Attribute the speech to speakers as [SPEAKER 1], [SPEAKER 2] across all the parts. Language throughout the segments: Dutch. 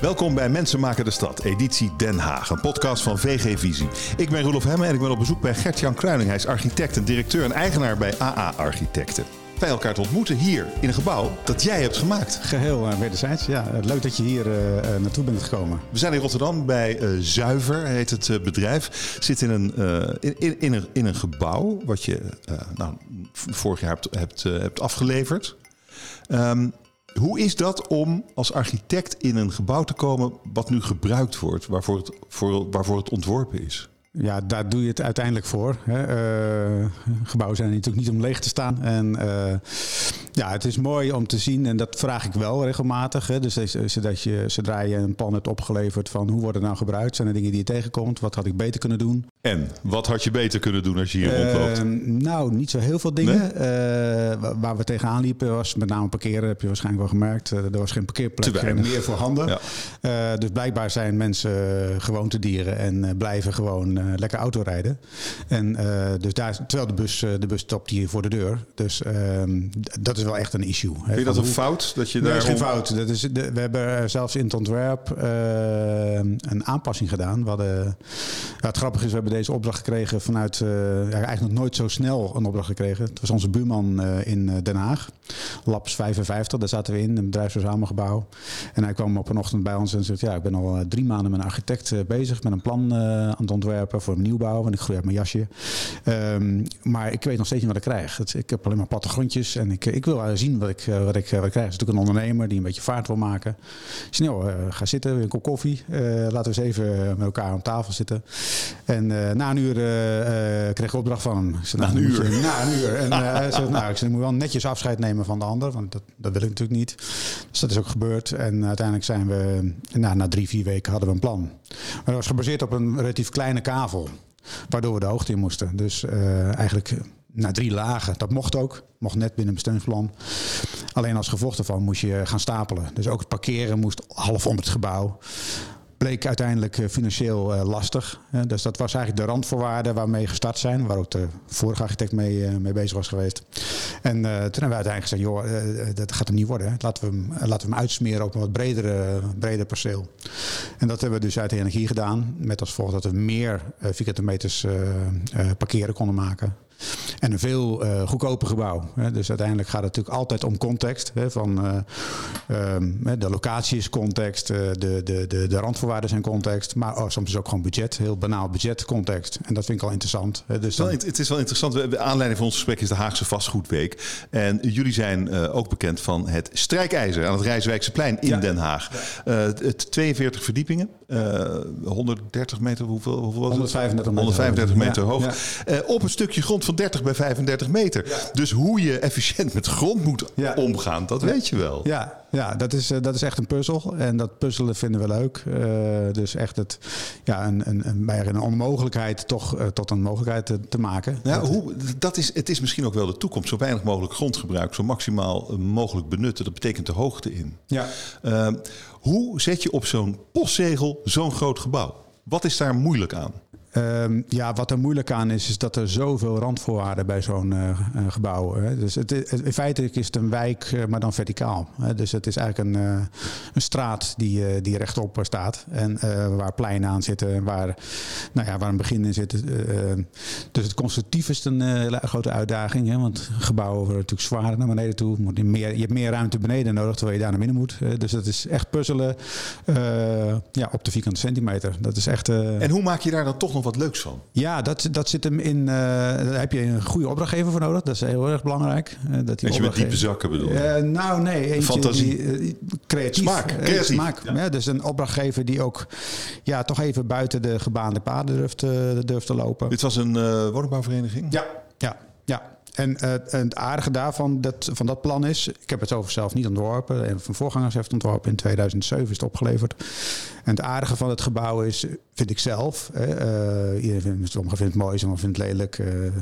[SPEAKER 1] Welkom bij Mensen maken de stad, editie Den Haag, een podcast van VG Visie. Ik ben Roelof Hemme en ik ben op bezoek bij Gert-Jan Kruining. Hij is architect en directeur en eigenaar bij AA Architecten. Wij elkaar te ontmoeten hier in een gebouw dat jij hebt gemaakt.
[SPEAKER 2] Geheel uh, wederzijds, ja. Leuk dat je hier uh, naartoe bent gekomen.
[SPEAKER 1] We zijn in Rotterdam bij Zuiver, heet het bedrijf. Zit in een, in, in, een, in een gebouw wat je nou, vorig jaar hebt, hebt, hebt afgeleverd. Um, hoe is dat om als architect in een gebouw te komen wat nu gebruikt wordt, waarvoor het, voor, waarvoor het ontworpen is?
[SPEAKER 2] Ja, daar doe je het uiteindelijk voor. Hè. Uh, gebouwen zijn natuurlijk niet om leeg te staan. En uh, ja, het is mooi om te zien, en dat vraag ik wel regelmatig. Hè. Dus zodat je, zodra je een plan hebt opgeleverd van hoe wordt het nou gebruikt, zijn er dingen die je tegenkomt, wat had ik beter kunnen doen?
[SPEAKER 1] En wat had je beter kunnen doen als je hier rondloopt? Uh,
[SPEAKER 2] nou, niet zo heel veel dingen. waar we tegenaan liepen was met name parkeren, heb je waarschijnlijk wel gemerkt. er was geen parkeerplek meer voor handen. Ja. dus blijkbaar zijn mensen gewoontedieren en blijven gewoon uh, lekker auto rijden. En uh, dus daar, terwijl de bus, uh, de bus stopt hier voor de deur. Dus ehm, dat is wel echt een issue.
[SPEAKER 1] Vind je dat een fout? Dat je
[SPEAKER 2] nee,
[SPEAKER 1] daar
[SPEAKER 2] is geen fout. Dat is, de, we hebben zelfs in het ontwerp een aanpassing gedaan. We hadden, ja, het grappige is, we hebben deze opdracht gekregen vanuit, ja, eigenlijk nog nooit zo snel een opdracht gekregen. Het was onze buurman in Den Haag, Labs 55, daar zaten we in, een bedrijfsverzamelgebouw. En hij kwam op een ochtend bij ons en zei, ja, ik ben al drie maanden met een architect bezig met een plan aan het ontwerpen voor een nieuwbouw, want ik groei uit mijn jasje. Um, maar ik weet nog steeds niet wat ik krijg. Het, ik heb alleen maar plattegrondjes en ik, ik wil zien wat ik, wat, ik, wat ik krijg. Het is natuurlijk een ondernemer die een beetje vaart wil maken. Snel, uh, ga zitten, een kop koffie. Uh, laten we eens even met elkaar aan tafel zitten. En uh, na een uur kreeg ik opdracht van hem.
[SPEAKER 1] Zei, na nou, een uur?
[SPEAKER 2] Je, na een uur. En hij zei, nou, ik zei, moet wel netjes afscheid nemen van de ander, want dat, dat wil ik natuurlijk niet. Dus dat is ook gebeurd. En uiteindelijk zijn we, nou, na drie, vier weken hadden we een plan. Maar dat was gebaseerd op een relatief kleine kavel. Waardoor we de hoogte in moesten. Dus uh, eigenlijk naar drie lagen. Dat mocht ook. Mocht net binnen een bestemmingsplan. Alleen als gevolg daarvan moest je gaan stapelen. Dus ook het parkeren moest half om het gebouw bleek uiteindelijk financieel uh, lastig. Dus dat was eigenlijk de randvoorwaarden waarmee gestart zijn. Waar ook de vorige architect mee, mee bezig was geweest. En toen hebben we uiteindelijk gezegd, joh, dat gaat er niet worden. Laten we hem, laten we hem uitsmeren op een wat bredere, breder perceel. En dat hebben we dus uit de energie gedaan. Met als volgt dat we meer vierkante meters parkeren konden maken. En een veel uh, goedkoper gebouw. Hè. Dus uiteindelijk gaat het natuurlijk altijd om context. Hè, van, uh, um, de locatie is context, uh, de, de, de, de randvoorwaarden zijn context. Maar oh, soms is ook gewoon budget, heel banaal budget context. En dat vind ik al interessant. Hè. Dus
[SPEAKER 1] dan... Het is wel interessant. De aanleiding van ons gesprek is de Haagse Vastgoedweek. En jullie zijn ook bekend van het strijkijzer aan het Rijswijkse in ja. Den Haag. Het 42 verdiepingen, 130 meter, hoeveel, hoeveel was
[SPEAKER 2] 135
[SPEAKER 1] het? 135 meter, meter hoog. op een stukje grond van 30 bij 35 meter. Ja. Dus hoe je efficiënt met grond moet ja. omgaan, dat weet je wel.
[SPEAKER 2] Ja, ja dat, is, dat is echt een puzzel. En dat puzzelen vinden we leuk. Uh, dus echt het, ja, een, een, een, een onmogelijkheid toch uh, tot een mogelijkheid te, te maken.
[SPEAKER 1] Ja, dat, hoe, dat is, het is misschien ook wel de toekomst. Zo weinig mogelijk grondgebruik, zo maximaal mogelijk benutten. Dat betekent de hoogte in.
[SPEAKER 2] Ja.
[SPEAKER 1] Uh, hoe zet je op zo'n postzegel zo'n groot gebouw? Wat is daar moeilijk aan?
[SPEAKER 2] Um, ja, wat er moeilijk aan is, is dat er zoveel randvoorwaarden bij zo'n uh, gebouw. Hè. Dus het, in feite is het een wijk, uh, maar dan verticaal. Hè. Dus het is eigenlijk een, een straat die, die rechtop staat. En waar pleinen aan zitten, waar, nou ja, waar een begin in zit. dus het constructief is een grote uitdaging. Hè, want gebouwen worden natuurlijk zwaarder naar beneden toe. Je, meer, je hebt meer ruimte beneden nodig, terwijl je daar naar binnen moet. dus dat is echt puzzelen ja, op de vierkante centimeter. Dat is echt,
[SPEAKER 1] en hoe maak je daar dan toch nog wat leuks van.
[SPEAKER 2] Ja, dat, dat zit hem in. Uh, daar heb je een goede opdrachtgever voor nodig. Dat is heel erg belangrijk.
[SPEAKER 1] Uh, dat die je met diepe zakken bedoelt?
[SPEAKER 2] Uh, nou, nee.
[SPEAKER 1] Fantasie.
[SPEAKER 2] Die, creatief.
[SPEAKER 1] Smaak. Creatief.
[SPEAKER 2] smaak. Ja. Ja, dus een opdrachtgever die ook ja, toch even buiten de gebaande paden durft, durft te lopen.
[SPEAKER 1] Dit was een woningbouwvereniging?
[SPEAKER 2] Ja, ja, ja. En uh, het aardige daarvan, dat, van dat plan is... Ik heb het over zelf niet ontworpen. Een van voorgangers heeft ontworpen. In 2007 is het opgeleverd. En het aardige van het gebouw is, vind ik zelf... Uh, sommigen vinden het mooi, sommigen vinden het lelijk. Uh,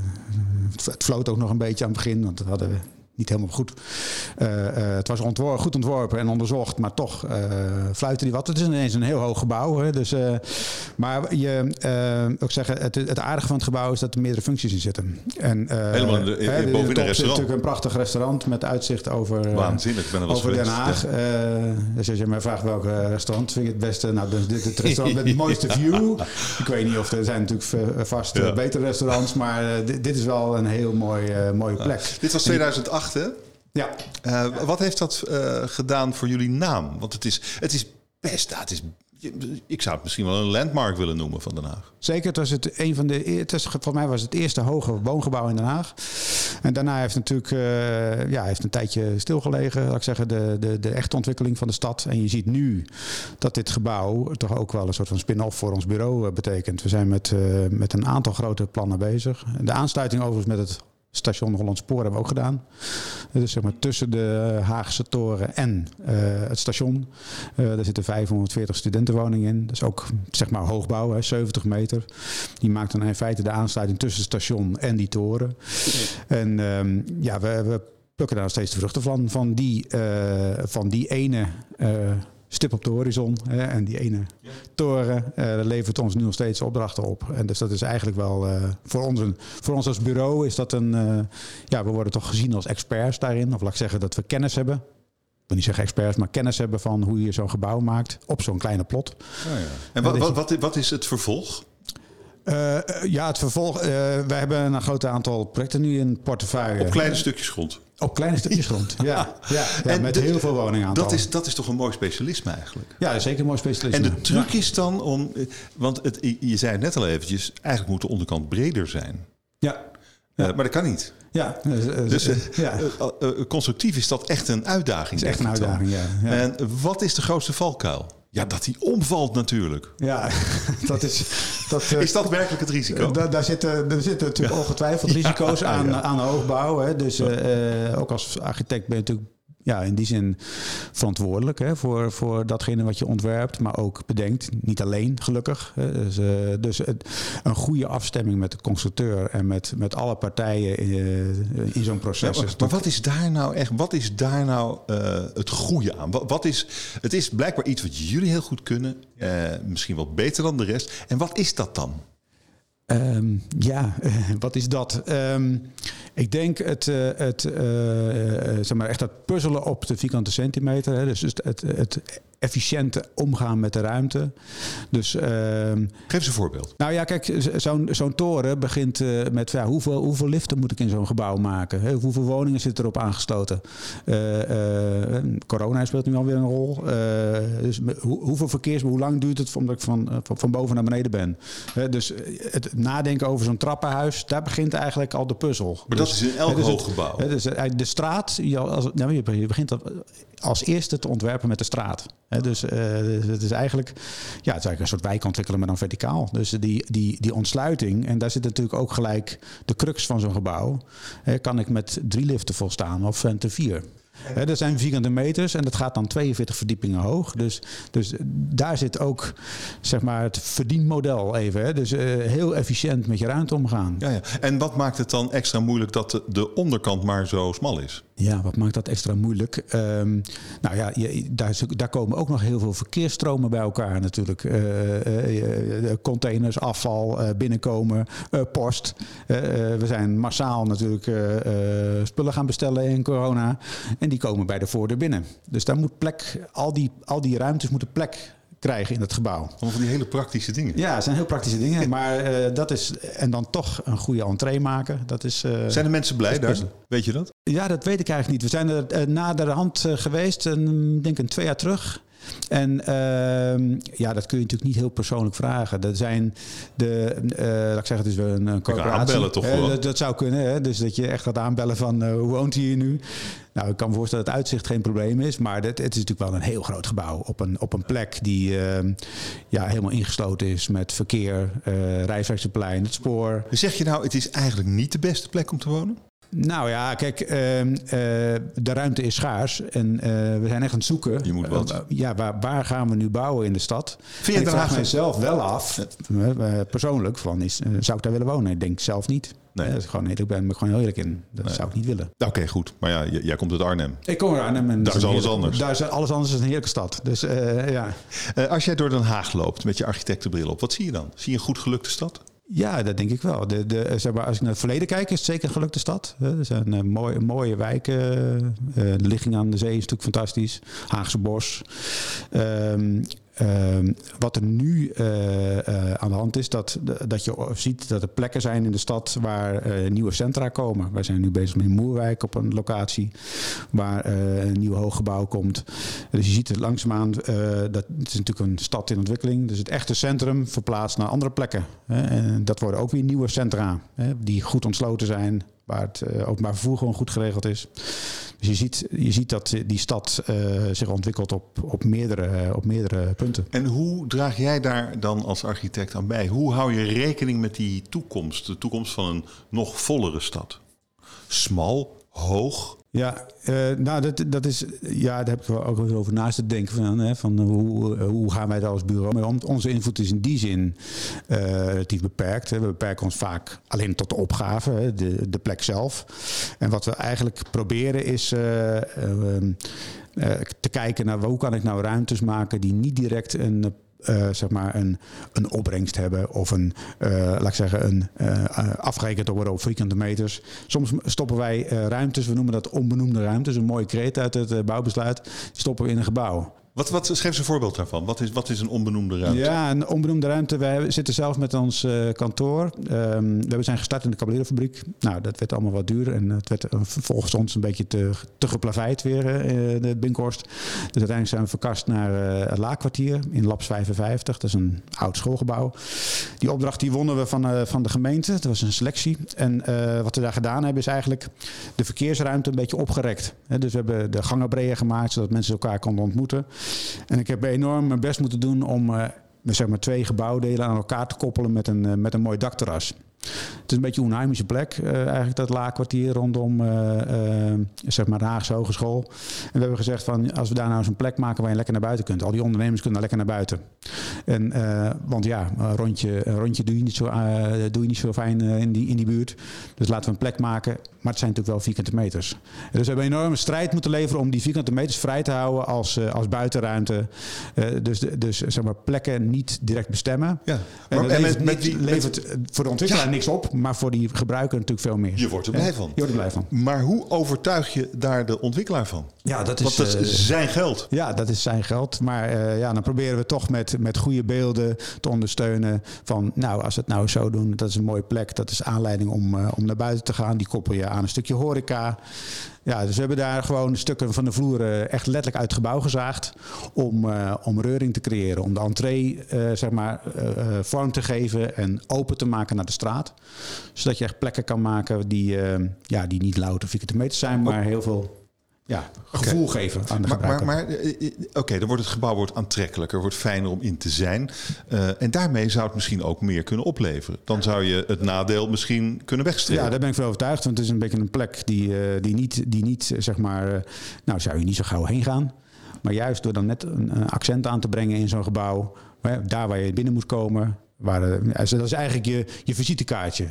[SPEAKER 2] het, floot ook nog een beetje aan het begin. Want we hadden niet helemaal goed. het was ontworpen, goed ontworpen en onderzocht, maar toch fluiten die wat. Het is ineens een heel hoog gebouw. Hè, dus, maar je, ook zeggen, het, het aardige van het gebouw is dat er meerdere functies in zitten. En,
[SPEAKER 1] Helemaal in de, in, hè, boven
[SPEAKER 2] de,
[SPEAKER 1] restaurant.
[SPEAKER 2] zit natuurlijk een prachtig restaurant met uitzicht over,
[SPEAKER 1] Waanzinnig, ik ben er
[SPEAKER 2] over Den Haag. dus als je mij vraagt welk restaurant vind je het beste, nou, dan is dit het restaurant met het mooiste view. Ik weet niet of er zijn natuurlijk vast ja. betere restaurants, maar dit, dit, is wel een heel mooi, mooie plek.
[SPEAKER 1] Dit was 2008,
[SPEAKER 2] Ja.
[SPEAKER 1] Uh, wat heeft dat uh, gedaan voor jullie naam? Want het is, het is best, het is ik zou het misschien wel een landmark willen noemen van Den Haag.
[SPEAKER 2] Zeker, het was het een van de. Het is, volgens mij was het eerste hoge woongebouw in Den Haag. En daarna heeft natuurlijk uh, ja, heeft een tijdje stilgelegen, laat ik zeggen, de, de, de echte ontwikkeling van de stad. En je ziet nu dat dit gebouw toch ook wel een soort van spin-off voor ons bureau betekent. We zijn met, uh, met een aantal grote plannen bezig. De aansluiting overigens met het station Holland Spoor hebben we ook gedaan. Dus zeg maar tussen de Haagse toren en uh, het station. Uh, daar zitten 540 studentenwoningen in. Dat is ook zeg maar hoogbouw, hè, 70 meter. Die maakt dan in feite de aansluiting tussen het station en die toren. En um, ja, we, plukken daar steeds de vruchten van. Van die, van die ene stip op de horizon. Hè, en die ene toren uh, levert ons nu nog steeds opdrachten op. En dus dat is eigenlijk wel uh, voor, ons een, voor ons als bureau is dat een. Uh, ja, we worden toch gezien als experts daarin. Of laat ik zeggen dat we kennis hebben. Ik wil niet zeggen experts, maar kennis hebben van hoe je zo'n gebouw maakt op zo'n kleine plot.
[SPEAKER 1] Oh ja. En wat, wat, wat, wat is het vervolg?
[SPEAKER 2] Uh, ja, het vervolg. Uh, wij hebben een groot aantal projecten nu in portefeuille.
[SPEAKER 1] Op kleine stukjes grond.
[SPEAKER 2] Op kleine stukjes grond, ja. ja, met de, heel veel woningen
[SPEAKER 1] Dat is, dat is toch een mooi specialisme eigenlijk?
[SPEAKER 2] Ja, zeker een mooi specialisme.
[SPEAKER 1] En de truc is dan om... Want het, je zei het net al eventjes, eigenlijk moet de onderkant breder zijn.
[SPEAKER 2] Ja.
[SPEAKER 1] Uh, maar dat kan niet.
[SPEAKER 2] Ja,
[SPEAKER 1] dus ja. constructief is dat echt een uitdaging.
[SPEAKER 2] is echt een uitdaging, ja.
[SPEAKER 1] En wat is de grootste valkuil? Ja, dat hij omvalt natuurlijk.
[SPEAKER 2] Ja, dat is... Dat,
[SPEAKER 1] uh, is dat werkelijk het risico?
[SPEAKER 2] Da, daar, zitten, er zitten natuurlijk ja. ongetwijfeld risico's ja, aan, ja. aan hoogbouw. Hè. Dus uh, ook als architect ben je natuurlijk ja, in die zin verantwoordelijk hè, voor, voor datgene wat je ontwerpt, maar ook bedenkt. Niet alleen, gelukkig. Hè. Dus, uh, dus het, een goede afstemming met de constructeur en met, met alle partijen in, uh, in zo'n proces.
[SPEAKER 1] Ja, maar, maar, wat is daar nou echt, wat is daar nou uh, het goede aan? Wat, wat, is, het is blijkbaar iets wat jullie heel goed kunnen, misschien wel beter dan de rest. En wat is dat dan?
[SPEAKER 2] Um, ja, wat is dat? Um, ik denk het, uh, het uh, zeg maar echt dat puzzelen op de vierkante centimeter. Hè, dus het, het, het efficiënte omgaan met de ruimte. Dus, uh,
[SPEAKER 1] Geef eens een voorbeeld.
[SPEAKER 2] Nou ja, kijk, zo'n zo'n toren begint uh, met ja, hoeveel, hoeveel liften moet ik in zo'n gebouw maken? Hè? Hoeveel woningen zitten erop aangesloten? Uh, corona speelt nu alweer een rol. dus hoe, hoeveel verkeers, hoe lang duurt het omdat ik van, van, van boven naar beneden ben? dus het nadenken over zo'n trappenhuis, daar begint eigenlijk al de puzzel.
[SPEAKER 1] Maar
[SPEAKER 2] dus,
[SPEAKER 1] dat is in elk
[SPEAKER 2] dus
[SPEAKER 1] hoog gebouw.
[SPEAKER 2] Dus de straat, je, als, nou, je begint als eerste te ontwerpen met de straat. Dus uh, het is eigenlijk, ja, het is eigenlijk een soort wijk ontwikkelen, maar dan verticaal. Dus die, die, die ontsluiting, en daar zit natuurlijk ook gelijk de crux van zo'n gebouw. Kan ik met drie liften volstaan of te vier? He, dat zijn vierkante meters en dat gaat dan 42 verdiepingen hoog. Dus, dus daar zit ook zeg maar, het verdienmodel even. Dus uh, heel efficiënt met je ruimte omgaan.
[SPEAKER 1] Ja, ja. En wat maakt het dan extra moeilijk dat de, de onderkant maar zo smal is?
[SPEAKER 2] Ja, wat maakt dat extra moeilijk? Um, nou ja, je, daar, daar, komen ook nog heel veel verkeersstromen bij elkaar natuurlijk. Uh, uh, containers, afval, binnenkomen, post. we zijn massaal natuurlijk spullen gaan bestellen in corona. En die komen bij de voordeur binnen. Dus daar moet plek, al die, al die ruimtes moeten plek krijgen in het gebouw.
[SPEAKER 1] Allemaal van die hele praktische dingen.
[SPEAKER 2] Ja, het zijn heel praktische dingen. Maar uh, dat is. En dan toch een goede entree maken. Dat is. Uh,
[SPEAKER 1] zijn de mensen blij daar? Weet je dat?
[SPEAKER 2] Ja, dat weet ik eigenlijk niet. We zijn er uh, na de hand geweest, een, denk een twee jaar terug. En uh, ja, dat kun je natuurlijk niet heel persoonlijk vragen. Dat zijn de, uh, laat ik zeggen, het is wel een, een corporatie.
[SPEAKER 1] aanbellen toch wel?
[SPEAKER 2] Dat, dat, zou kunnen, hè? dus dat je echt gaat aanbellen van uh, hoe woont hij hier nu? Nou, ik kan me voorstellen dat het uitzicht geen probleem is, maar het, het is natuurlijk wel een heel groot gebouw op een, op een plek die uh, ja, helemaal ingesloten is met verkeer, uh, het spoor.
[SPEAKER 1] Zeg je nou, het is eigenlijk niet de beste plek om te wonen?
[SPEAKER 2] Nou ja, kijk, uh, uh, de ruimte is schaars en uh, we zijn echt aan het zoeken.
[SPEAKER 1] Je moet wat.
[SPEAKER 2] ja, waar, waar, gaan we nu bouwen in de stad?
[SPEAKER 1] Vind je
[SPEAKER 2] ik vraag mijzelf wel af, persoonlijk, van is, zou ik daar willen wonen? Ik denk zelf niet. Dat is gewoon, ik ben er gewoon heel eerlijk in. Dat zou ik niet willen.
[SPEAKER 1] Oké, goed. Maar ja, jij komt uit Arnhem.
[SPEAKER 2] Ik kom uit Arnhem. En
[SPEAKER 1] daar is alles anders.
[SPEAKER 2] Daar is alles anders is een heerlijke stad. Dus ja.
[SPEAKER 1] Als jij door Den Haag loopt met je architectenbril op, wat zie je dan? Zie je een goed gelukte stad?
[SPEAKER 2] Ja, dat denk ik wel. De, de, zeg maar, als ik naar het verleden kijk, is het zeker een gelukte stad. Er zijn uh, mooie, mooie wijken. Uh, de ligging aan de zee is natuurlijk fantastisch. Haagse Bos. Um, uh, wat er nu uh, uh, aan de hand is, dat, dat je ziet dat er plekken zijn in de stad waar nieuwe centra komen. Wij zijn nu bezig met Moerwijk op een locatie waar een nieuw hooggebouw komt. Dus je ziet het langzaamaan, dat het is natuurlijk een stad in ontwikkeling. Dus het echte centrum verplaatst naar andere plekken. Hè? En dat worden ook weer nieuwe centra hè, die goed ontsloten zijn, waar het openbaar vervoer gewoon goed geregeld is. Dus je ziet, je ziet dat die stad uh, zich ontwikkelt op, op, meerdere, op meerdere punten.
[SPEAKER 1] En hoe draag jij daar dan als architect aan bij? Hoe hou je rekening met die toekomst, de toekomst van een nog vollere stad? Smal, hoog,
[SPEAKER 2] ja, uh, nou, dat, dat is, ja, daar heb ik wel ook wel over naast te denken. Van, hè, van hoe, hoe gaan wij dat als bureau? Maar onze invloed is in die zin uh, relatief beperkt. Hè. We beperken ons vaak alleen tot de opgave, hè, de, de plek zelf. En wat we eigenlijk proberen is uh, te kijken naar hoe kan ik nou ruimtes maken die niet direct een uh, zeg maar een, een opbrengst hebben of een, uh, laat ik zeggen, een uh, afgerekend worden op vierkante meters. Soms stoppen wij ruimtes, we noemen dat onbenoemde ruimtes, een mooie kreet uit het bouwbesluit, stoppen we in een gebouw.
[SPEAKER 1] Wat, wat, schrijf eens een voorbeeld daarvan. Wat is, wat is een onbenoemde ruimte?
[SPEAKER 2] Ja, een onbenoemde ruimte. Wij zitten zelf met ons uh, kantoor. Um, we zijn gestart in de Caballerofabriek. Nou, dat werd allemaal wat duur. En het werd uh, volgens ons een beetje te, te geplaveid weer, uh, de Binkhorst. Dus uiteindelijk zijn we verkast naar het Laakkwartier in Labs 55. Dat is een oud schoolgebouw. Die opdracht die wonnen we van, van de gemeente. Dat was een selectie. En wat we daar gedaan hebben is eigenlijk de verkeersruimte een beetje opgerekt. dus we hebben de gangen breder gemaakt, zodat mensen elkaar konden ontmoeten. En ik heb enorm mijn best moeten doen om uh, zeg maar twee gebouwdelen aan elkaar te koppelen met een, uh, met een mooi dakterras. Het is een beetje een onheimische plek, uh, eigenlijk dat laakkwartier rondom uh, uh, zeg maar de Haagse Hogeschool. En we hebben gezegd van als we daar nou eens een plek maken waar je lekker naar buiten kunt. Al die ondernemers kunnen lekker naar buiten. En, want ja, een rondje, een rondje doe, je niet zo, doe je niet zo fijn in, die, in die buurt. Dus laten we een plek maken. Maar het zijn natuurlijk wel vierkante meters. Dus we hebben een enorme strijd moeten leveren om die vierkante meters vrij te houden als, als buitenruimte. dus, dus zeg maar plekken niet direct bestemmen. Ja. Maar, en, en levert, met, met die, levert voor de ontwikkelaar niks op, maar voor die gebruiker natuurlijk veel meer.
[SPEAKER 1] Je wordt er blij van.
[SPEAKER 2] Je wordt er blij van.
[SPEAKER 1] Maar hoe overtuig je daar de ontwikkelaar van?
[SPEAKER 2] Ja, dat is,
[SPEAKER 1] Want dat is zijn geld.
[SPEAKER 2] Ja, dat is zijn geld. Maar uh, ja, dan proberen we toch met, met goede beelden te ondersteunen. Van nou, als we het nou zo doen, dat is een mooie plek. Dat is aanleiding om, uh, om naar buiten te gaan. Die koppel je aan een stukje horeca. Ja, dus we hebben daar gewoon stukken van de vloer uh, echt letterlijk uit het gebouw gezaagd. Om, uh, om reuring te creëren. Om de entree uh, zeg maar, vorm te geven en open te maken naar de straat. Zodat je echt plekken kan maken die, ja, die niet louter vierkante meters zijn, maar heel veel ja, gevoel okay. geven aan de
[SPEAKER 1] maar,
[SPEAKER 2] gebruiker.
[SPEAKER 1] Maar, maar oké, okay, dan wordt het gebouw wordt aantrekkelijker, wordt fijner om in te zijn. Uh, en daarmee zou het misschien ook meer kunnen opleveren. Dan zou je het nadeel misschien kunnen wegstrepen.
[SPEAKER 2] Ja, daar ben ik wel overtuigd. Want het is een beetje een plek die, uh, die niet, die niet zeg maar... Uh, nou, zou je niet zo gauw heen gaan. Maar juist door dan net een, een accent aan te brengen in zo'n gebouw... daar waar je binnen moet komen... Waar, dat is eigenlijk je, je visitekaartje.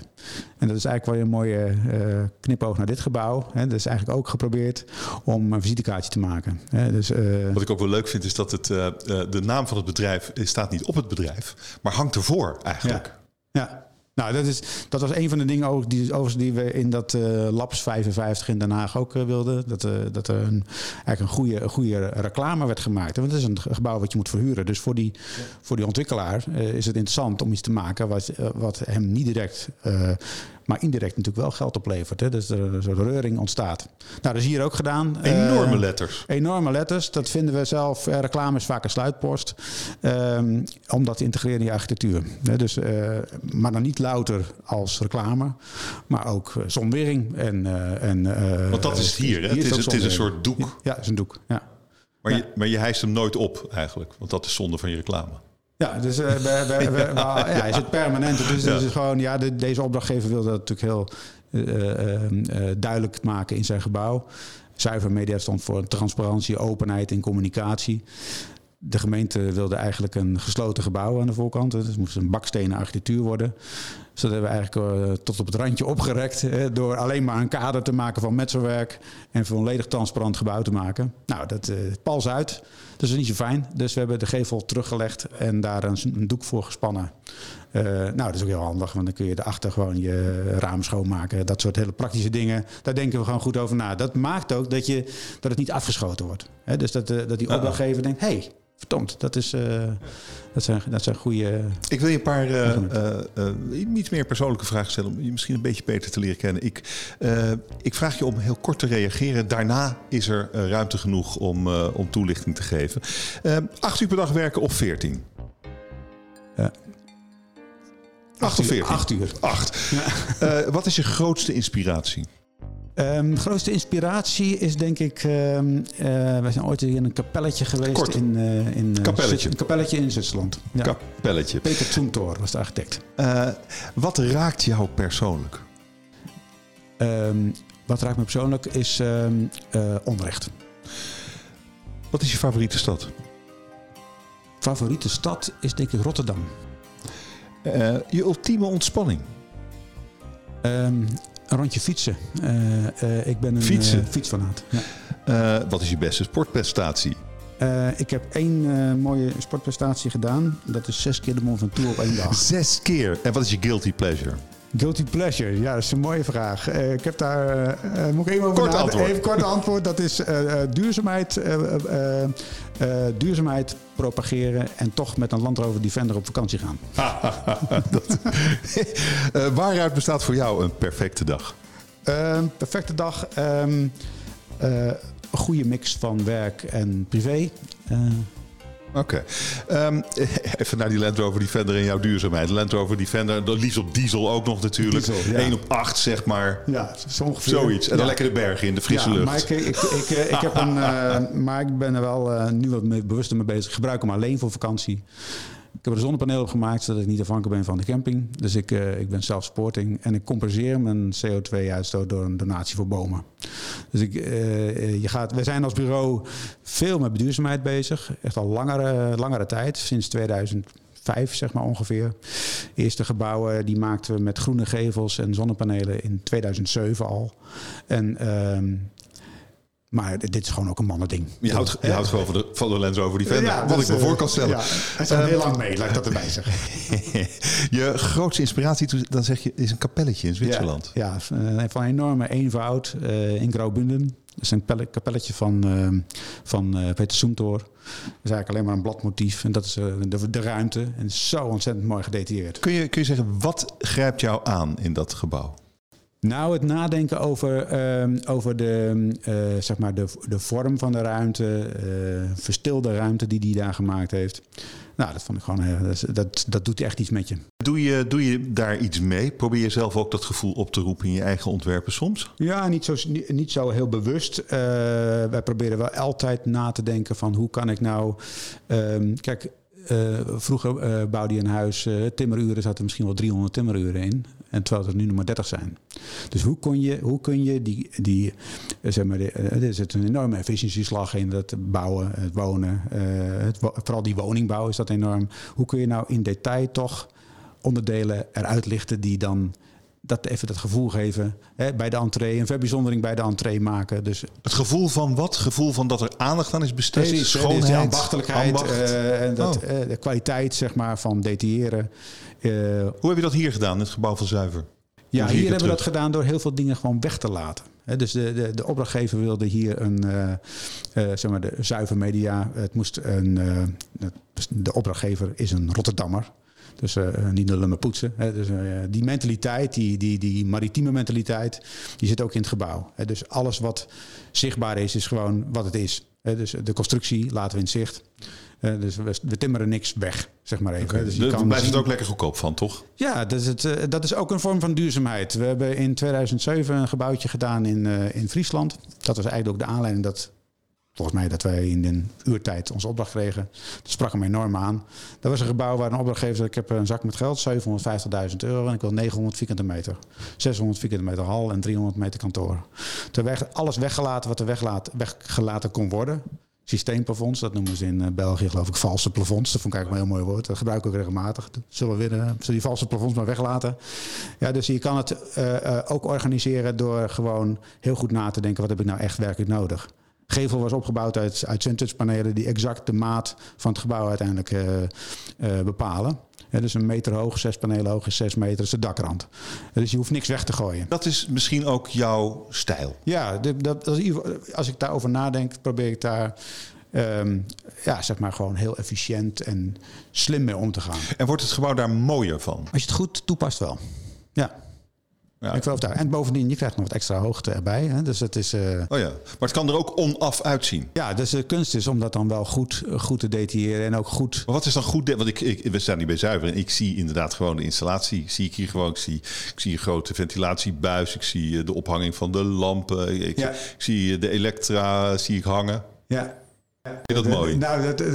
[SPEAKER 2] En dat is eigenlijk wel een mooie uh, knipoog naar dit gebouw. Hè. Dat is eigenlijk ook geprobeerd om een visitekaartje te maken. Hè. Dus, uh,
[SPEAKER 1] Wat ik ook wel leuk vind is dat het, uh, de naam van het bedrijf staat niet op het bedrijf, maar hangt ervoor eigenlijk.
[SPEAKER 2] Ja. ja. Nou, dat, is, dat was een van de dingen ook die, die we in dat uh, Labs 55 in Den Haag ook uh, wilden. Dat, uh, dat er een, eigenlijk een goede, een goede reclame werd gemaakt. Want het is een gebouw wat je moet verhuren. Dus voor die, voor die ontwikkelaar is het interessant om iets te maken wat, wat hem niet direct maar indirect natuurlijk wel geld oplevert. Hè? Dus er een soort reuring ontstaat. Nou, dat is hier ook gedaan.
[SPEAKER 1] Enorme uh, letters.
[SPEAKER 2] Enorme letters. Dat vinden we zelf. Uh, reclame is vaak een sluitpost. Um, om dat te integreren in je architectuur. Dus, uh, maar dan niet louter als reclame. Maar ook zonwering. En, en,
[SPEAKER 1] Want dat is het hier. Hè? Hier het, is, het is een soort doek.
[SPEAKER 2] Ja, het is een doek. Ja.
[SPEAKER 1] Maar, ja. je, maar je hijst hem nooit op eigenlijk. Want dat is zonde van je reclame.
[SPEAKER 2] Ja, dus uh, we, we, we, ja, is het permanent. Dus, ja. dus gewoon, ja, de, deze opdrachtgever wil dat natuurlijk heel uh, uh, duidelijk maken in zijn gebouw. Zuiver media stond voor transparantie, openheid en communicatie. De gemeente wilde eigenlijk een gesloten gebouw aan de voorkant. Dus het moest een bakstenen architectuur worden. Dus dat hebben we eigenlijk uh, tot op het randje opgerekt. Hè, door alleen maar een kader te maken van metselwerk. En volledig transparant gebouw te maken. Nou, dat uh, pals uit. Dus dat is niet zo fijn. Dus we hebben de gevel teruggelegd en daar een, een doek voor gespannen. Uh, nou, dat is ook heel handig, want dan kun je erachter gewoon je raam schoonmaken. Dat soort hele praktische dingen. Daar denken we gewoon goed over na. Dat maakt ook dat, je, dat het niet afgeschoten wordt. Dus dat, dat die opdrachtgever denkt: hé, hey, verdomd, dat, is, uh, dat, zijn, dat zijn goede.
[SPEAKER 1] Ik wil je een paar uh, uh, meer persoonlijke vragen stellen om je misschien een beetje beter te leren kennen. Ik, ik vraag je om heel kort te reageren. Daarna is er ruimte genoeg om, om toelichting te geven. acht uur per dag werken of veertien?
[SPEAKER 2] Ja.
[SPEAKER 1] 48.
[SPEAKER 2] Acht uur.
[SPEAKER 1] Acht. Ja. wat is je grootste inspiratie?
[SPEAKER 2] Um, de grootste inspiratie is denk ik... Um, uh, wij zijn ooit in een kapelletje geweest.
[SPEAKER 1] Kort.
[SPEAKER 2] In, uh, in, uh,
[SPEAKER 1] kapelletje.
[SPEAKER 2] Een kapelletje in Zwitserland.
[SPEAKER 1] Ja. Kapelletje.
[SPEAKER 2] Peter Zumthor was de architect.
[SPEAKER 1] wat raakt jou persoonlijk?
[SPEAKER 2] Um, wat raakt me persoonlijk is onrecht.
[SPEAKER 1] Wat is je favoriete stad?
[SPEAKER 2] Favoriete stad is denk ik Rotterdam.
[SPEAKER 1] je ultieme ontspanning?
[SPEAKER 2] Een rondje fietsen. Uh, uh, ik ben een
[SPEAKER 1] fietsen.
[SPEAKER 2] Uh, fietsfanaat. Ja.
[SPEAKER 1] wat is je beste sportprestatie?
[SPEAKER 2] ik heb één mooie sportprestatie gedaan. Dat is zes keer de Mont Ventoux op één dag.
[SPEAKER 1] Zes keer? En wat is je guilty pleasure?
[SPEAKER 2] Guilty pleasure, ja, dat is een mooie vraag. Uh, ik heb daar, uh, moet ik even over
[SPEAKER 1] kort antwoord.
[SPEAKER 2] Even kort antwoord. Dat is duurzaamheid, duurzaamheid propageren en toch met een Land Rover Defender op vakantie gaan.
[SPEAKER 1] Dat, waaruit bestaat voor jou een perfecte dag?
[SPEAKER 2] Een perfecte dag, um, een goede mix van werk en privé.
[SPEAKER 1] Oké. Okay. Um, even naar die Land Rover Defender en jouw duurzaamheid. Land Rover Defender, liefst op diesel ook nog natuurlijk.
[SPEAKER 2] Diesel, ja.
[SPEAKER 1] 1 op 8 zeg maar.
[SPEAKER 2] Ja, zo ongeveer.
[SPEAKER 1] Zoiets. En dan
[SPEAKER 2] ja.
[SPEAKER 1] lekker de bergen in, de frisse
[SPEAKER 2] ja,
[SPEAKER 1] lucht.
[SPEAKER 2] Maar ik, ik, ik, ik, ik heb een, uh, maar ik ben er wel uh, nu wat mee, bewuster mee bezig. Ik gebruik hem alleen voor vakantie. Ik heb er een zonnepaneel op gemaakt zodat ik niet afhankelijk ben van de camping. Dus ik, uh, ik ben zelf-sporting en ik compenseer mijn CO2-uitstoot door een donatie voor bomen. Dus ik, uh, je gaat, we zijn als bureau veel met duurzaamheid bezig. Echt al langere, langere tijd, sinds 2005 zeg maar ongeveer. Eerste gebouwen die maakten we met groene gevels en zonnepanelen in 2007 al. En... Uh, maar dit is gewoon ook een mannending.
[SPEAKER 1] Je houdt, je houdt gewoon van de, van de Land Rover Defender. Ja, wat ik me uh, voor kan stellen.
[SPEAKER 2] Ja, het zijn um, heel lang mee, laat ik dat erbij zeggen.
[SPEAKER 1] je grootste inspiratie, dan zeg je, is een kapelletje in Zwitserland.
[SPEAKER 2] Ja, ja van enorme eenvoud uh, in Graubünden. Dat is een kapelletje van, uh, van Peter Soemtoor. Dat is eigenlijk alleen maar een bladmotief. En dat is de, de, ruimte. En zo ontzettend mooi gedetailleerd.
[SPEAKER 1] Kun je, kun je zeggen, wat grijpt jou aan in dat gebouw?
[SPEAKER 2] Nou, het nadenken over, uh, over de, uh, zeg maar de, de vorm van de ruimte, uh, verstilde ruimte die hij daar gemaakt heeft. Nou, dat vond ik gewoon, dat, dat doet echt iets met je.
[SPEAKER 1] Doe je, doe je daar iets mee? Probeer je zelf ook dat gevoel op te roepen in je eigen ontwerpen soms?
[SPEAKER 2] Ja, niet zo, niet, niet zo heel bewust. wij proberen wel altijd na te denken van hoe kan ik nou... Um, kijk, uh, vroeger uh, bouwde je een huis, uh, timmeruren zaten misschien wel 300 timmeruren in. En terwijl er nu nog maar 30 zijn. Dus hoe, kon je, hoe kun je die, die zeg maar, er zit een enorme efficiëntieslag in dat bouwen, het wonen, het, vooral die woningbouw is dat enorm. Hoe kun je nou in detail toch onderdelen eruit lichten die dan dat even dat gevoel geven hè, bij de entree. Een verbijzondering bij de entree maken. Dus
[SPEAKER 1] het gevoel van wat? Gevoel van dat er aandacht aan is besteed?
[SPEAKER 2] Precies,
[SPEAKER 1] schoonheid,
[SPEAKER 2] dus ambachtelijkheid.
[SPEAKER 1] ambacht.
[SPEAKER 2] Uh, en dat, oh. uh, de kwaliteit zeg maar, van detailleren. Uh,
[SPEAKER 1] Hoe heb je dat hier gedaan, in het gebouw van Zuiver?
[SPEAKER 2] Ja, hier hebben terug? we dat gedaan door heel veel dingen gewoon weg te laten. He, dus de, de, de, opdrachtgever wilde hier een, zeg maar de zuiver media. Het moest een, de opdrachtgever is een Rotterdammer. Dus uh, niet alleen maar poetsen. Hè. Dus, uh, die mentaliteit, die, die, die maritieme mentaliteit, die zit ook in het gebouw. Hè. Dus alles wat zichtbaar is, is gewoon wat het is. Hè. Dus de constructie laten we in zicht. Uh, dus we, we, timmeren niks weg, zeg maar even.
[SPEAKER 1] Okay. Dus je kan blijft zien... het ook lekker goedkoop van, toch?
[SPEAKER 2] Ja, dat is, het, uh, dat is ook een vorm van duurzaamheid. We hebben in 2007 een gebouwtje gedaan in, uh, in Friesland. Dat was eigenlijk ook de aanleiding dat volgens mij dat wij in een uurtijd onze opdracht kregen. Dat sprak hem enorm aan. Dat was een gebouw waar een opdrachtgever ik heb een zak met geld, 750.000 euro... en ik wil 900 vierkante meter. 600 vierkante meter hal en 300 meter kantoor. Toen werd alles weggelaten wat er weggelaten, weggelaten kon worden. systeemplafonds. Dat noemen ze in eh, België geloof ik valse plafonds. Dat vond ik eigenlijk een heel mooi woord. Dat gebruik ik ook regelmatig. Zullen we weer, uh, zullen die valse plafonds maar weglaten? Ja, dus je kan het uh, ook organiseren door gewoon heel goed na te denken... wat heb ik nou echt werkelijk nodig? Gevel was opgebouwd uit, uit panelen die exact de maat van het gebouw uiteindelijk bepalen. Ja, dus een meter hoog, zes panelen hoog is zes meter, is de dakrand. Dus je hoeft niks weg te gooien.
[SPEAKER 1] Dat is misschien ook jouw stijl.
[SPEAKER 2] Ja, dat, dat, als ik daarover nadenk, probeer ik daar um, ja, zeg maar gewoon heel efficiënt en slim mee om te gaan.
[SPEAKER 1] En wordt het gebouw daar mooier van?
[SPEAKER 2] Als je het goed toepast wel. Ja. Ja. Ik geloof daar. En bovendien, je krijgt nog wat extra hoogte erbij. Hè? Dus het is, uh...
[SPEAKER 1] Oh ja, maar het kan er ook onaf uitzien.
[SPEAKER 2] Ja, dus de kunst is om dat dan wel goed, goed te detailleren en ook goed...
[SPEAKER 1] Maar wat is dan goed? Want ik, ik, we staan hier bij Zuiver en ik zie inderdaad gewoon de installatie. Zie ik hier gewoon. Ik zie, ik zie een grote ventilatiebuis. Ik zie eh, de ophanging van de lampen. Ik, ja. ik zie eh, de elektra zie ik hangen.
[SPEAKER 2] Ja,
[SPEAKER 1] Dat mooi?
[SPEAKER 2] Nou, dat,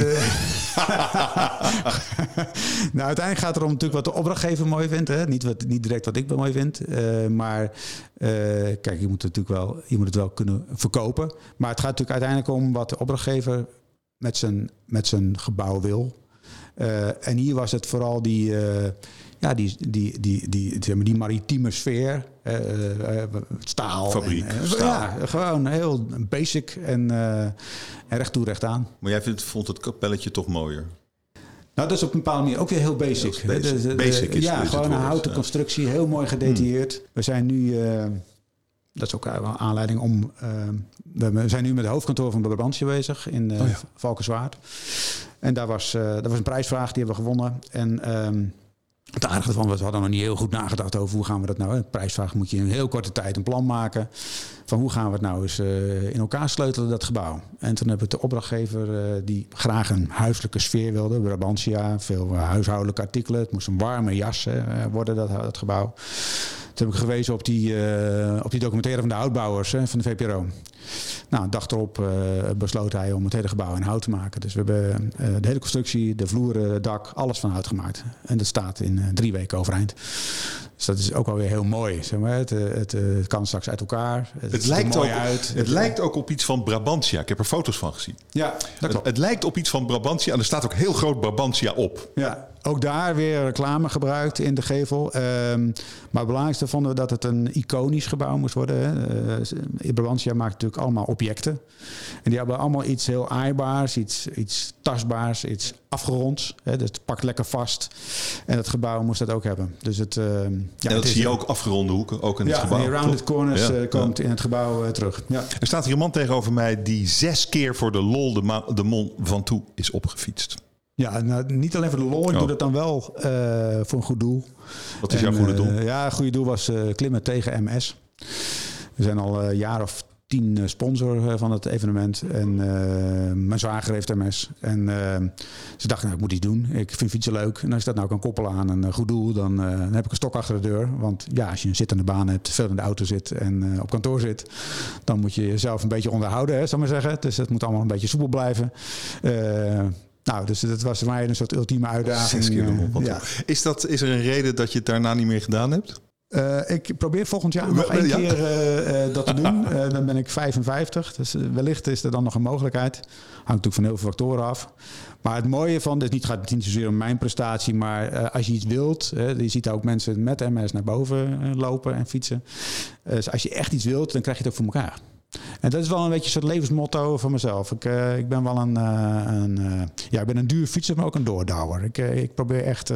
[SPEAKER 2] nou, uiteindelijk gaat het erom natuurlijk wat de opdrachtgever mooi vindt. Hè? Niet, wat, niet direct wat ik mooi vind. Uh, maar kijk, je moet, natuurlijk wel, je moet het wel kunnen verkopen. Maar het gaat natuurlijk uiteindelijk om wat de opdrachtgever met zijn, met zijn gebouw wil. En hier was het vooral die ja, die, die, die, die, zeg maar, die maritieme sfeer, uh, staal.
[SPEAKER 1] Fabriek.
[SPEAKER 2] En, Ja, gewoon heel basic en, en recht toe, recht aan.
[SPEAKER 1] Maar jij vindt, vond het kapelletje toch mooier?
[SPEAKER 2] Nou, dat is op een bepaalde manier ook weer heel basic.
[SPEAKER 1] basic. De, basic is,
[SPEAKER 2] ja, gewoon een houten constructie, heel mooi gedetailleerd. Hmm. We zijn nu, uh, dat is ook een aanleiding om... Uh, we zijn nu met het hoofdkantoor van Brabantia bezig in uh, oh ja. Valkenswaard. En daar was, daar was een prijsvraag, die hebben we gewonnen. En... Um, het aardige van, we hadden nog niet heel goed nagedacht over hoe gaan we dat nou. Een prijsvraag moet je in een heel korte tijd een plan maken. Van hoe gaan we het nou eens uh, in elkaar sleutelen, dat gebouw. En toen hebben we de opdrachtgever uh, die graag een huiselijke sfeer wilde. Brabantia, veel uh, huishoudelijke artikelen. Het moest een warme jas worden, dat, dat gebouw. Toen heb ik gewezen op die, op die documentaire van de houtbouwers van de VPRO. Nou, een dag erop uh, besloot hij om het hele gebouw in hout te maken. Dus we hebben uh, de hele constructie, de vloeren, het dak, alles van hout gemaakt. En dat staat in drie weken overeind. Dus dat is ook alweer heel mooi. Zeg maar. het, het, het kan straks uit elkaar.
[SPEAKER 1] Het, het lijkt mooi ook, uit. Het, lijkt ook op iets van Brabantia. Ik heb er foto's van gezien.
[SPEAKER 2] Ja, dat klopt.
[SPEAKER 1] Het, lijkt op iets van Brabantia en er staat ook heel groot Brabantia op.
[SPEAKER 2] Ja, ook daar weer reclame gebruikt in de gevel. Um, maar het belangrijkste vonden we dat het een iconisch gebouw moest worden. Hè. Uh, Brabantia maakt natuurlijk allemaal objecten. En die hebben allemaal iets heel aaibaars, iets, iets tastbaars, iets afgeronds. Hè. Dus het pakt lekker vast. En het gebouw moest dat ook hebben. Dus het, uh, ja,
[SPEAKER 1] en dat zie je ook afgeronde hoeken, ook in
[SPEAKER 2] ja,
[SPEAKER 1] het gebouw.
[SPEAKER 2] Ja, rounded corners ja, uh, komt in het gebouw uh, terug. Ja.
[SPEAKER 1] Er staat hier een man tegenover mij die zes keer voor de lol de, de Mont Ventoux is opgefietst.
[SPEAKER 2] Ja, nou, niet alleen voor de lol. Ik oh. doe dat dan wel voor een goed doel.
[SPEAKER 1] Wat is en, jouw goede doel?
[SPEAKER 2] ja, een goede doel was klimmen tegen MS. We zijn al een jaar of tien eh, sponsor eh, van het evenement. En mijn zwager heeft MS. En ze dachten, nou, ik moet iets doen. Ik vind fietsen leuk. En als je dat nou kan koppelen aan een goed doel, dan, dan, heb ik een stok achter de deur. Want ja, als je een zittende baan hebt, veel in de auto zit en op kantoor zit, dan moet je jezelf een beetje onderhouden, hè, zal maar zeggen. Dus het moet allemaal een beetje soepel blijven. Nou, dus dat was voor mij een soort ultieme uitdaging.
[SPEAKER 1] ja. is, dat, is er een reden dat je het daarna niet meer gedaan hebt?
[SPEAKER 2] Uh, ik probeer volgend jaar nog één keer uh, uh, dat te doen. dan ben ik 55. Dus wellicht is er dan nog een mogelijkheid. Hangt natuurlijk van heel veel factoren af. Maar het mooie van, dit niet, gaat het niet zozeer om mijn prestatie, maar als je iets wilt, je ziet ook mensen met MS naar boven lopen en fietsen. dus als je echt iets wilt, dan krijg je het ook voor elkaar. En dat is wel een beetje een soort levensmotto van mezelf. Ik, ik ben wel een, een ja, ik ben een duur fietser, maar ook een doordouwer. Ik, ik probeer echt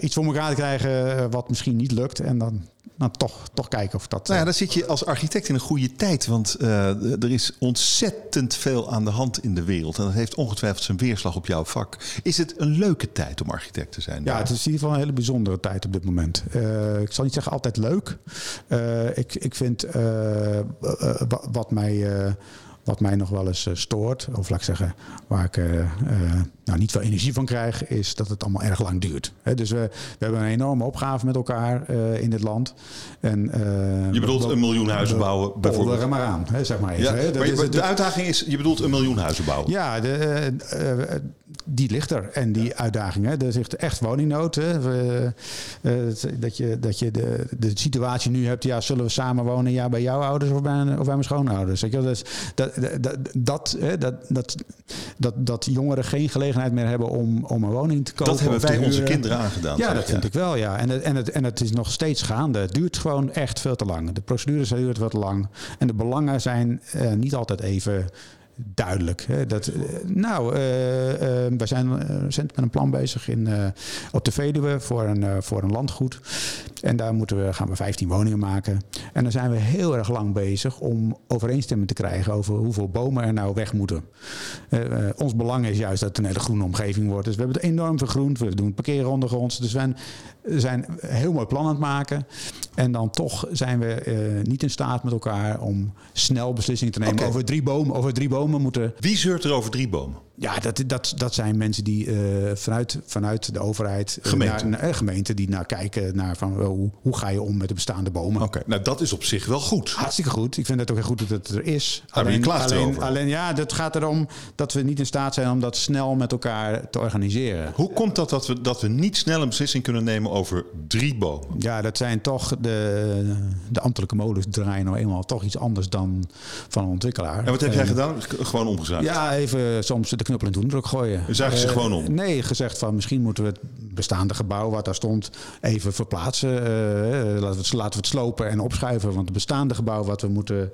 [SPEAKER 2] iets voor elkaar te krijgen eh, wat misschien niet lukt. En dan, dan toch, toch kijken of dat.
[SPEAKER 1] Nou ja, dan zit je als architect in een goede tijd. Want uh, er is ontzettend veel aan de hand in de wereld. En dat heeft ongetwijfeld zijn weerslag op jouw vak. Is het een leuke tijd om architect te zijn?
[SPEAKER 2] Ja, het is in ieder geval een hele bijzondere tijd op dit moment. Uh, ik zal niet zeggen altijd leuk. Uh, ik, ik vind wat mij wat mij nog wel eens stoort, of laat ik zeggen, waar ik nou, niet veel energie van krijg, is dat het allemaal erg lang duurt. dus we, we hebben een enorme opgave met elkaar uh, in dit land. En,
[SPEAKER 1] uh, je bedoelt een miljoen huizen bouwen bijvoorbeeld?
[SPEAKER 2] er maar aan, zeg maar even.
[SPEAKER 1] Ja, maar je, de, de, uitdaging is, je bedoelt een miljoen huizen bouwen?
[SPEAKER 2] Ja, de, uh, die ligt er. En die uitdaging, hè, er is echt woningnood. Hè. Dat je, dat je de, de situatie nu hebt, ja, zullen we samen wonen ja, bij jouw ouders of bij, of bij mijn schoonouders? Weet je, dat, dat, dat, dat, dat, dat, dat jongeren geen gelegenheid meer hebben om, om een woning te kopen.
[SPEAKER 1] Dat hebben wij onze kinderen aangedaan.
[SPEAKER 2] Ja, dat vind ik wel, ja. En het, en, het, en het is nog steeds gaande. Het duurt gewoon echt veel te lang. De procedures duurt wat lang. En de belangen zijn uh, niet altijd even duidelijk. Hè? Dat, nou, uh, uh, wij zijn recent met een plan bezig in, uh, op de Veluwe voor een, voor een landgoed. En daar moeten we, gaan we 15 woningen maken. En dan zijn we heel erg lang bezig om overeenstemming te krijgen over hoeveel bomen er nou weg moeten. ons belang is juist dat het een hele groene omgeving wordt. Dus we hebben het enorm vergroend. We doen parkeerronden ons. Dus we zijn een heel mooi plan aan het maken. En dan toch zijn we niet in staat met elkaar om snel beslissingen te nemen okay. over drie bomen. Over drie bomen moeten.
[SPEAKER 1] Wie zeurt er over drie bomen?
[SPEAKER 2] Ja, dat, dat, dat zijn mensen die uh, vanuit, vanuit de overheid,
[SPEAKER 1] gemeente.
[SPEAKER 2] Naar, naar, gemeente, die naar kijken naar van hoe, hoe ga je om met de bestaande bomen.
[SPEAKER 1] Oké, okay. nou dat is op zich wel goed.
[SPEAKER 2] Hartstikke goed. Ik vind het ook heel goed dat het er is.
[SPEAKER 1] Daar alleen, ben je
[SPEAKER 2] alleen, alleen ja, het gaat erom dat we niet in staat zijn om dat snel met elkaar te organiseren.
[SPEAKER 1] Hoe komt dat dat we, dat we niet snel een beslissing kunnen nemen over drie bomen?
[SPEAKER 2] Ja, dat zijn toch de, de ambtelijke molens draaien nou eenmaal toch iets anders dan van een ontwikkelaar.
[SPEAKER 1] En wat heb jij gedaan? Gewoon omgezaagd?
[SPEAKER 2] Ja, even soms de knuppel in de hoendruk gooien.
[SPEAKER 1] Dus zagen ze uh, gewoon om?
[SPEAKER 2] Nee, gezegd van misschien moeten we het bestaande gebouw wat daar stond even verplaatsen. Uh, laten, we het, laten we het slopen en opschuiven. Want het bestaande gebouw wat we moeten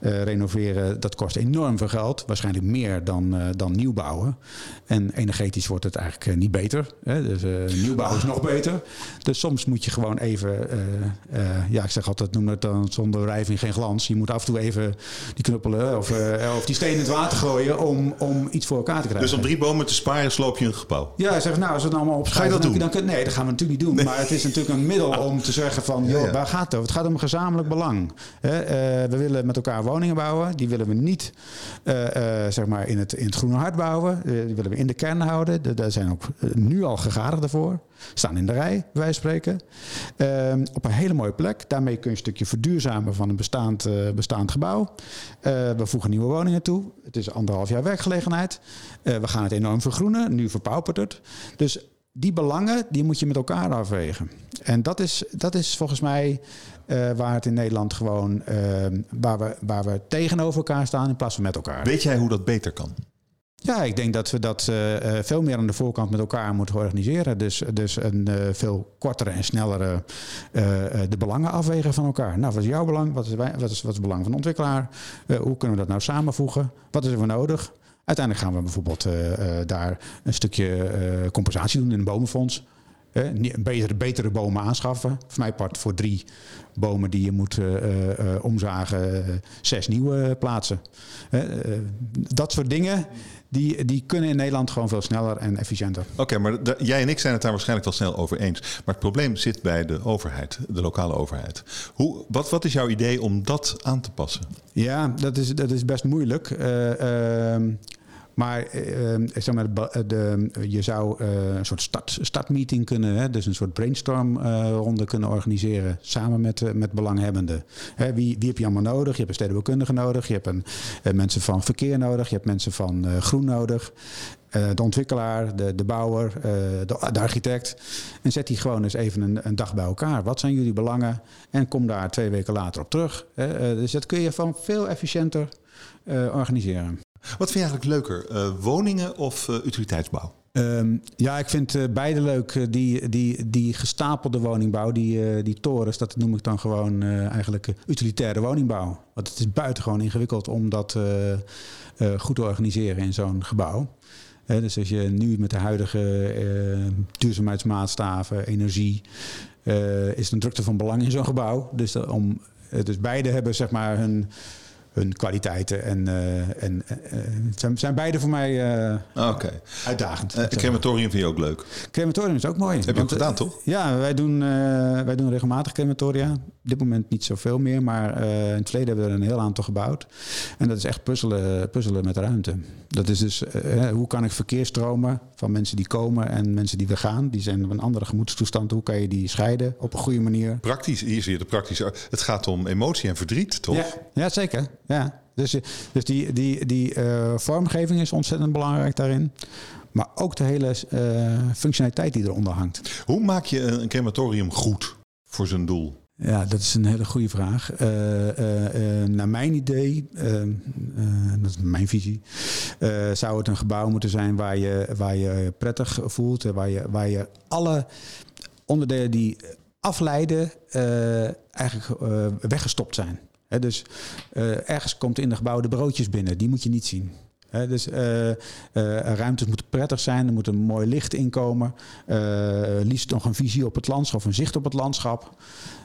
[SPEAKER 2] renoveren, dat kost enorm veel geld. Waarschijnlijk meer dan, dan nieuw bouwen. En energetisch wordt het eigenlijk niet beter. Hè? Dus nieuwbouw is nog beter. Dus soms moet je gewoon even, ja ik zeg altijd, noem het dan zonder wrijving geen glans. Je moet af en toe even die knuppelen of, of die stenen in het water gooien om, om iets voor elkaar te krijgen.
[SPEAKER 1] Dus om drie bomen te sparen sloop je een gebouw?
[SPEAKER 2] Ja, zeg nou, als we het allemaal op
[SPEAKER 1] Ga je dat doen?
[SPEAKER 2] Dan, dan, nee, dat gaan we natuurlijk niet doen. Nee. Maar het is natuurlijk een middel om te zeggen van, joh, waar gaat het over? Het gaat om gezamenlijk belang. He, uh, we willen met elkaar woningen bouwen. Die willen we niet uh, uh, zeg maar in het, in het groene hart bouwen. die willen we in de kern houden. De, daar zijn ook nu al gegadigden voor. Staan in de rij, wij spreken. Ehm, op een hele mooie plek. Daarmee kun je een stukje verduurzamen van een bestaand, bestaand gebouw. we voegen nieuwe woningen toe. Het is anderhalf jaar werkgelegenheid. we gaan het enorm vergroenen. Nu verpaupert het. Dus die belangen die moet je met elkaar afwegen. En dat is, dat is volgens mij waar het in Nederland gewoon uh, waar, we, waar we tegenover elkaar staan in plaats van met elkaar.
[SPEAKER 1] Weet jij hoe dat beter kan?
[SPEAKER 2] Ja, ik denk dat we dat uh, veel meer aan de voorkant met elkaar moeten organiseren. Dus, dus een veel kortere en snellere de belangen afwegen van elkaar. Nou, wat is jouw belang? Wat is, wat is, wat is het belang van de ontwikkelaar? hoe kunnen we dat nou samenvoegen? Wat is er voor nodig? Uiteindelijk gaan we bijvoorbeeld daar een stukje compensatie doen in een bomenfonds. Betere, betere bomen aanschaffen. Voor mij part voor drie bomen die je moet omzagen, zes nieuwe plaatsen. dat soort dingen die, die kunnen in Nederland gewoon veel sneller en efficiënter.
[SPEAKER 1] Oké, okay, maar jij en ik zijn het daar waarschijnlijk wel snel over eens. Maar het probleem zit bij de overheid, de lokale overheid. Hoe, wat, wat is jouw idee om dat aan te passen?
[SPEAKER 2] Ja, dat is, dat is best moeilijk. Uh, uh, maar uh, zeg maar, de, je zou uh, een soort start, kunnen, hè, dus een soort brainstormronde uh, kunnen organiseren samen met, met belanghebbenden. Hè, wie, wie heb je allemaal nodig? Je hebt een stedenbouwkundige nodig, je hebt een, mensen van verkeer nodig, je hebt mensen van groen nodig. de ontwikkelaar, de, de bouwer, de, de, architect. En zet die gewoon eens even een, een, dag bij elkaar. Wat zijn jullie belangen? En kom daar twee weken later op terug. dus dat kun je van veel efficiënter organiseren.
[SPEAKER 1] Wat vind je eigenlijk leuker, uh, woningen of uh, utiliteitsbouw?
[SPEAKER 2] Um, ja, ik vind uh, beide leuk. Die, die, die gestapelde woningbouw, die, die torens, dat noem ik dan gewoon eigenlijk utilitaire woningbouw. Want het is buitengewoon ingewikkeld om dat goed te organiseren in zo'n gebouw. dus als je nu met de huidige duurzaamheidsmaatstaven, energie, is een drukte van belang in zo'n gebouw. Dus, om, dus beide hebben zeg maar hun hun kwaliteiten. En, uh, en uh, zijn, zijn beide voor mij uh,
[SPEAKER 1] okay.
[SPEAKER 2] uitdagend.
[SPEAKER 1] Uh, crematorium vind je ook leuk?
[SPEAKER 2] Crematorium is ook mooi.
[SPEAKER 1] Heb je ook gedaan, toch?
[SPEAKER 2] Ja, wij doen, wij doen regelmatig crematoria. Op dit moment niet zoveel meer, maar in het verleden hebben we er een heel aantal gebouwd. En dat is echt puzzelen, puzzelen met ruimte. Dat is dus, hoe kan ik verkeersstromen van mensen die komen en mensen die weer gaan, die zijn op een andere gemoedstoestand, hoe kan je die scheiden op een goede manier?
[SPEAKER 1] Praktisch, hier zie je de praktische. Het gaat om emotie en verdriet, toch?
[SPEAKER 2] Ja, ja zeker. Ja, dus, dus die, die, die uh, vormgeving is ontzettend belangrijk daarin. Maar ook de hele functionaliteit die eronder hangt.
[SPEAKER 1] Hoe maak je een crematorium goed voor zijn doel?
[SPEAKER 2] Ja, dat is een hele goede vraag. naar mijn idee, dat is mijn visie, zou het een gebouw moeten zijn waar je, waar je prettig voelt, waar je, waar je alle onderdelen die afleiden eigenlijk weggestopt zijn dus uh, ergens komt in de gebouw de broodjes binnen. Die moet je niet zien. dus uh, uh, ruimtes moeten prettig zijn. Er moet een mooi licht inkomen. liefst nog een visie op het landschap een zicht op het landschap.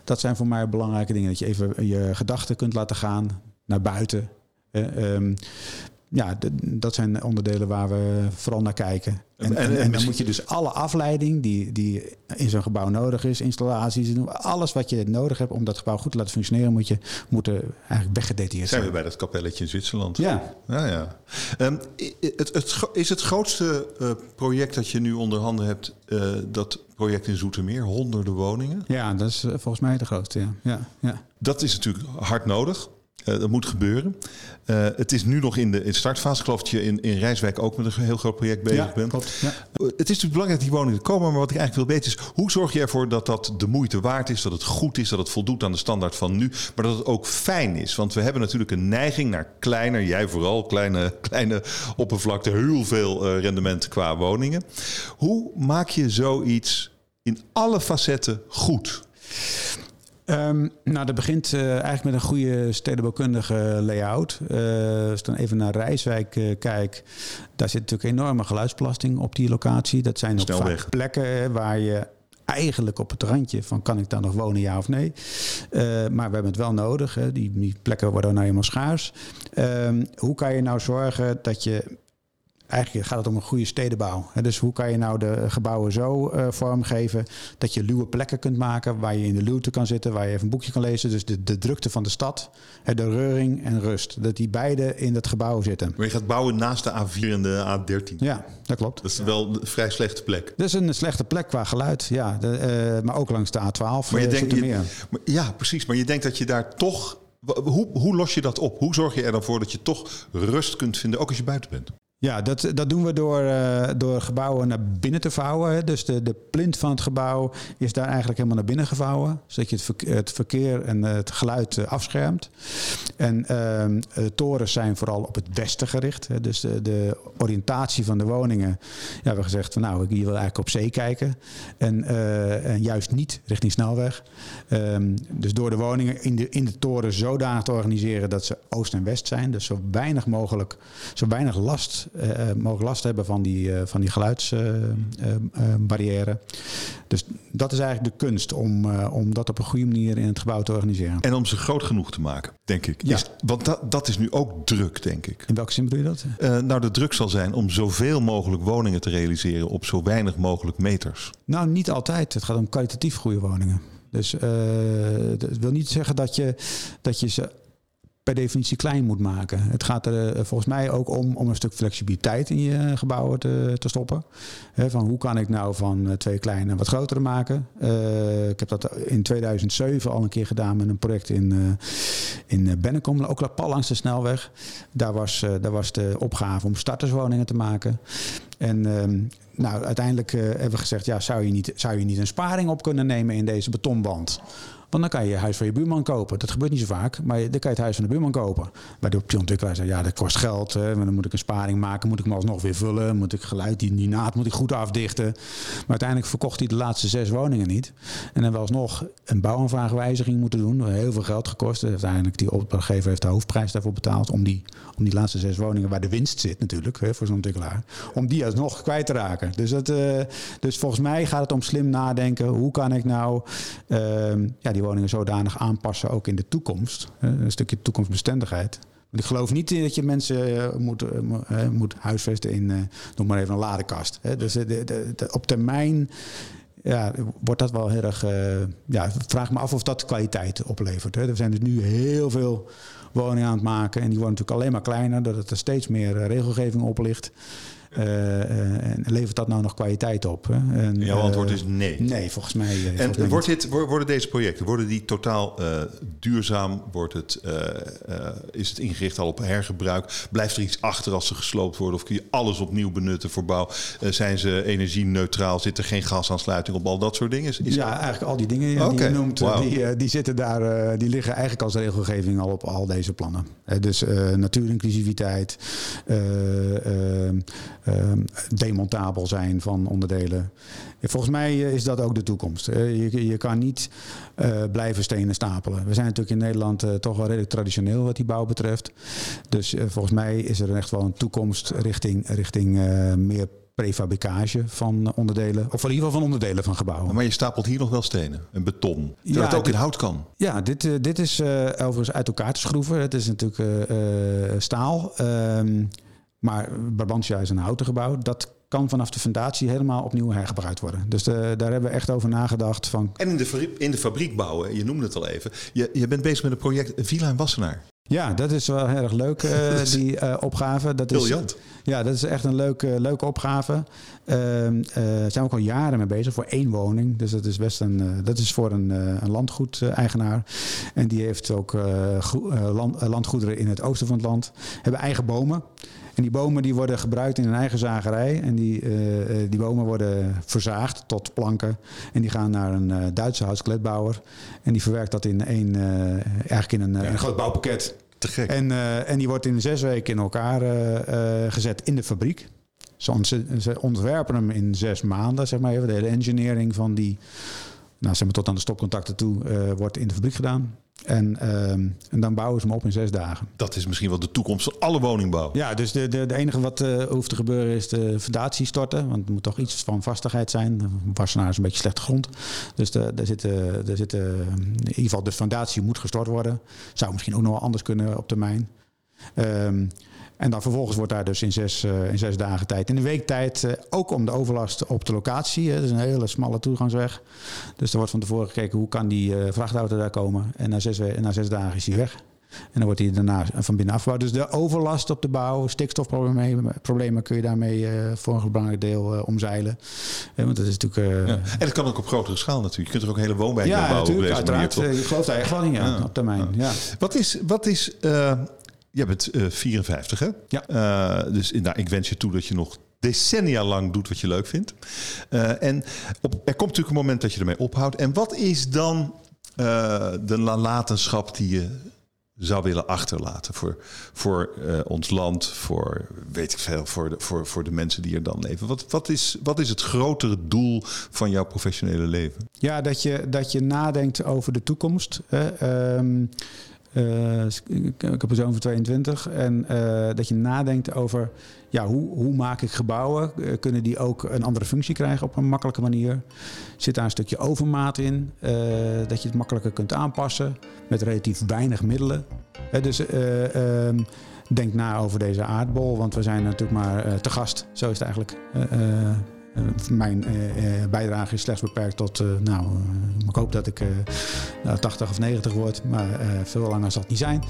[SPEAKER 2] Dat zijn voor mij belangrijke dingen. Dat je even je gedachten kunt laten gaan naar buiten. Um, ja, dat zijn onderdelen waar we vooral naar kijken. En, en, dan moet je dus alle afleiding die, die in zo'n gebouw nodig is, installaties, alles wat je nodig hebt om dat gebouw goed te laten functioneren, moet je moeten eigenlijk weggedetailleerd
[SPEAKER 1] zijn. Zijn we bij dat kapelletje in Zwitserland?
[SPEAKER 2] Ja.
[SPEAKER 1] ja, ja. Um, het, het, is het grootste uh, project dat je nu onder handen hebt, uh, dat project in Zoetermeer, honderden woningen?
[SPEAKER 2] Ja, dat is uh, volgens mij de grootste, ja. ja, ja.
[SPEAKER 1] Dat is natuurlijk hard nodig. Uh, dat moet gebeuren. Uh, het is nu nog in de, in startfase. Ik geloof dat je in, in Rijswijk ook met een heel groot project bezig
[SPEAKER 2] ja,
[SPEAKER 1] bent.
[SPEAKER 2] Klopt, ja.
[SPEAKER 1] Uh, het is natuurlijk belangrijk dat die woningen komen. Maar wat ik eigenlijk wil weten is... hoe zorg je ervoor dat dat de moeite waard is? Dat het goed is? Dat het voldoet aan de standaard van nu? Maar dat het ook fijn is? Want we hebben natuurlijk een neiging naar kleiner... jij vooral, kleine, kleine oppervlakte... heel veel rendement qua woningen. Hoe maak je zoiets in alle facetten goed?
[SPEAKER 2] Um, nou, dat begint uh, eigenlijk met een goede stedenbouwkundige layout. Uh, als ik dan even naar Rijswijk uh, kijk, daar zit natuurlijk enorme geluidsbelasting op die locatie. Dat zijn ook vaak plekken waar je eigenlijk op het randje van kan ik daar nog wonen, ja of nee. maar we hebben het wel nodig. Hè. Die, die, plekken worden nou helemaal schaars. Um, hoe kan je nou zorgen dat je eigenlijk gaat het om een goede stedenbouw. Dus hoe kan je nou de gebouwen zo uh, vormgeven dat je luwe plekken kunt maken waar je in de luwte kan zitten, waar je even een boekje kan lezen. Dus de, de drukte van de stad, de reuring en rust. Dat die beide in dat gebouw zitten.
[SPEAKER 1] Maar je gaat bouwen naast de A4 en de A13.
[SPEAKER 2] Ja, dat klopt.
[SPEAKER 1] Dat is wel een vrij slechte plek.
[SPEAKER 2] Dat is een slechte plek qua geluid, ja. De, uh, maar ook langs de A12.
[SPEAKER 1] Maar je denkt, je, ja, precies. Maar je denkt dat je daar toch hoe, hoe, los je dat op? Hoe zorg je er dan voor dat je toch rust kunt vinden, ook als je buiten bent?
[SPEAKER 2] Ja, dat, dat doen we door, uh, door gebouwen naar binnen te vouwen. Dus de, de plint van het gebouw is daar eigenlijk helemaal naar binnen gevouwen. Zodat je het verkeer, het verkeer en het geluid uh, afschermt. En uh, torens zijn vooral op het westen gericht. Hè. Dus de, de, oriëntatie van de woningen. Ja, we hebben gezegd van nou, ik wil eigenlijk op zee kijken. En, en juist niet richting snelweg. Um, dus door de woningen in de, in de toren zodanig te organiseren dat ze oost en west zijn. Dus zo weinig mogelijk, zo weinig last uh, mogen last hebben van die, uh, van die geluidsbarrière. dus dat is eigenlijk de kunst om, om dat op een goede manier in het gebouw te organiseren.
[SPEAKER 1] En om ze groot genoeg te maken, denk ik. Ja. Is, want dat, dat is nu ook druk, denk ik.
[SPEAKER 2] In welke zin bedoel je dat?
[SPEAKER 1] nou, de druk zal zijn om zoveel mogelijk woningen te realiseren op zo weinig mogelijk meters.
[SPEAKER 2] Nou, niet altijd. Het gaat om kwalitatief goede woningen. Dus uh, dat wil niet zeggen dat je, dat je ze per definitie klein moet maken. Het gaat er eh, volgens mij ook om, om een stuk flexibiliteit in je gebouwen te, stoppen. van hoe kan ik nou van eh, twee kleine wat grotere maken? Ik heb dat in 2007 al een keer gedaan met een project in, uh, in Bennekom, ook pal langs de snelweg. Daar was, daar was de opgave om starterswoningen te maken. En uh, nou, uiteindelijk hebben we gezegd, ja, zou, je niet, zou je niet een sparing op kunnen nemen in deze betonwand? Want dan kan je je huis van je buurman kopen. Dat gebeurt niet zo vaak, maar dan kan je het huis van de buurman kopen. Bij de ontwikkelaar zei, ja, dat kost geld. Hè, dan moet ik een sparing maken, moet ik hem alsnog weer vullen. Moet ik geluid, die, die naad moet ik goed afdichten. Maar uiteindelijk verkocht hij de laatste zes woningen niet. En dan wel alsnog een bouwaanvraagwijziging moeten doen. Heel veel geld gekost. Uiteindelijk die opdrachtgever heeft de hoofdprijs daarvoor betaald. Om die, om die laatste zes woningen, waar de winst zit natuurlijk, hè, voor zo'n ontwikkelaar. Om die alsnog kwijt te raken. Dus, dat, uh, dus volgens mij gaat het om slim nadenken. Hoe kan ik nou uh, ja, die woningen zodanig aanpassen, ook in de toekomst. Een stukje toekomstbestendigheid. Ik geloof niet dat je mensen uh, moet, uh, moet huisvesten in, uh, noem maar even een ladekast. Dus de, de, op termijn ja, wordt dat wel heel erg. ja, vraag me af of dat kwaliteit oplevert. Er zijn dus nu heel veel woningen aan het maken. En die worden natuurlijk alleen maar kleiner, doordat er steeds meer regelgeving op ligt. Uh, uh, levert dat nou nog kwaliteit op? Hè?
[SPEAKER 1] En, Jouw antwoord is nee.
[SPEAKER 2] Nee, volgens mij.
[SPEAKER 1] en wordt dit, worden deze projecten worden die totaal duurzaam? Wordt het, is het ingericht al op hergebruik? Blijft er iets achter als ze gesloopt worden? Of kun je alles opnieuw benutten voor bouw? zijn ze energie-neutraal? Zit er geen gasaansluiting op? Al dat soort dingen? Is,
[SPEAKER 2] ja, eigenlijk al die dingen die je noemt, die, die zitten daar, die liggen eigenlijk als regelgeving al op al deze plannen. dus natuurinclusiviteit, demontabel zijn van onderdelen. Volgens mij is dat ook de toekomst. Je, je kan niet blijven stenen stapelen. We zijn natuurlijk in Nederland toch wel redelijk traditioneel wat die bouw betreft. Dus volgens mij is er echt wel een toekomst richting, richting meer prefabricage van onderdelen. Of in ieder geval van onderdelen van gebouwen.
[SPEAKER 1] Maar je stapelt hier nog wel stenen en beton. Terwijl ja, het ook in hout kan.
[SPEAKER 2] Ja, dit, dit is uh, overigens uit elkaar te schroeven. Het is natuurlijk uh, staal. Um, maar Brabantia is een houten gebouw. Dat kan vanaf de fundatie helemaal opnieuw hergebruikt worden. Dus de, daar hebben we echt over nagedacht. Van...
[SPEAKER 1] En in de, fabriek, in de fabriek bouwen, je noemde het al even. Je, je bent bezig met een project Villa en Wassenaar.
[SPEAKER 2] Ja, dat is wel heel erg leuk, uh, die uh, opgave. Dat
[SPEAKER 1] Briljant.
[SPEAKER 2] Is, ja, dat is echt een leuke, leuke opgave. Uh, zijn we ook al jaren mee bezig voor één woning. Dus dat is best een, dat is voor een, een landgoed-eigenaar. En die heeft ook land, landgoederen in het oosten van het land. Hebben eigen bomen. En die bomen die worden gebruikt in een eigen zagerij. En die, die bomen worden verzaagd tot planken. En die gaan naar een Duitse houtskletbouwer. En die verwerkt dat in één, eigenlijk in een, een groot bouwpakket.
[SPEAKER 1] Te gek.
[SPEAKER 2] En, uh, en die wordt in zes weken in elkaar uh, gezet in de fabriek. Ze, ze, ontwerpen hem in zes maanden, zeg maar even. De hele engineering van die, nou, zeg maar tot aan de stopcontacten toe, wordt in de fabriek gedaan. En, uh, en dan bouwen ze hem op in zes dagen.
[SPEAKER 1] Dat is misschien wel de toekomst van alle woningbouw.
[SPEAKER 2] Ja, dus de, de, de enige wat uh, hoeft te gebeuren is de fundatie storten. Want er moet toch iets van vastigheid zijn. Wassenaar is een beetje slechte grond. Dus de, daar zitten, daar zitten, in ieder geval de fundatie moet gestort worden. Zou misschien ook nog wel anders kunnen op termijn. Um, en dan vervolgens wordt daar dus in zes, uh, in zes dagen tijd, in een week tijd, uh, ook om de overlast op de locatie. Het is een hele smalle toegangsweg. Dus er wordt van tevoren gekeken hoe kan die uh, vrachtauto daar komen. En na zes, na zes dagen is hij weg. En dan wordt hij daarna van binnen afgebouwd. Dus de overlast op de bouw, stikstofproblemen problemen kun je daarmee voor een belangrijk deel omzeilen. want dat is natuurlijk.
[SPEAKER 1] Ja. En dat kan ook op grotere schaal natuurlijk. Je kunt er ook hele woonwijken ja, bouwen.
[SPEAKER 2] Ja, natuurlijk. Uiteraard. je gelooft daar echt wel in, ja, op termijn. Ja.
[SPEAKER 1] Wat is, wat is je bent uh, 54, hè?
[SPEAKER 2] Ja.
[SPEAKER 1] Uh, dus nou, ik wens je toe dat je nog decennia lang doet wat je leuk vindt. Uh, en op, er komt natuurlijk een moment dat je ermee ophoudt. En wat is dan de nalatenschap die je zou willen achterlaten voor, voor ons land, voor weet ik veel, voor de, voor, voor de mensen die er dan leven? Wat, wat, is, wat is het grotere doel van jouw professionele leven?
[SPEAKER 2] Ja, dat je, dat je nadenkt over de toekomst. Hè? Heb een zoon van 22. En uh, dat je nadenkt over ja, hoe, hoe maak ik gebouwen? Uh, kunnen die ook een andere functie krijgen op een makkelijke manier? Zit daar een stukje overmaat in? dat je het makkelijker kunt aanpassen met relatief weinig middelen. dus ehm, denk na over deze aardbol, want we zijn natuurlijk maar te gast. Zo is het eigenlijk. Eh, mijn eh, eh, bijdrage is slechts beperkt tot, nou, ik hoop dat ik 80 nou, of 90 word, maar veel langer zal het niet zijn.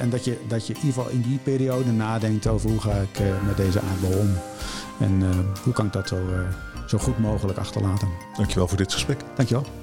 [SPEAKER 2] en dat je, dat je in ieder geval in die periode nadenkt over hoe ga ik met deze aardbol om. En hoe kan ik dat zo, zo goed mogelijk achterlaten.
[SPEAKER 1] Dankjewel voor dit gesprek.
[SPEAKER 2] Dankjewel.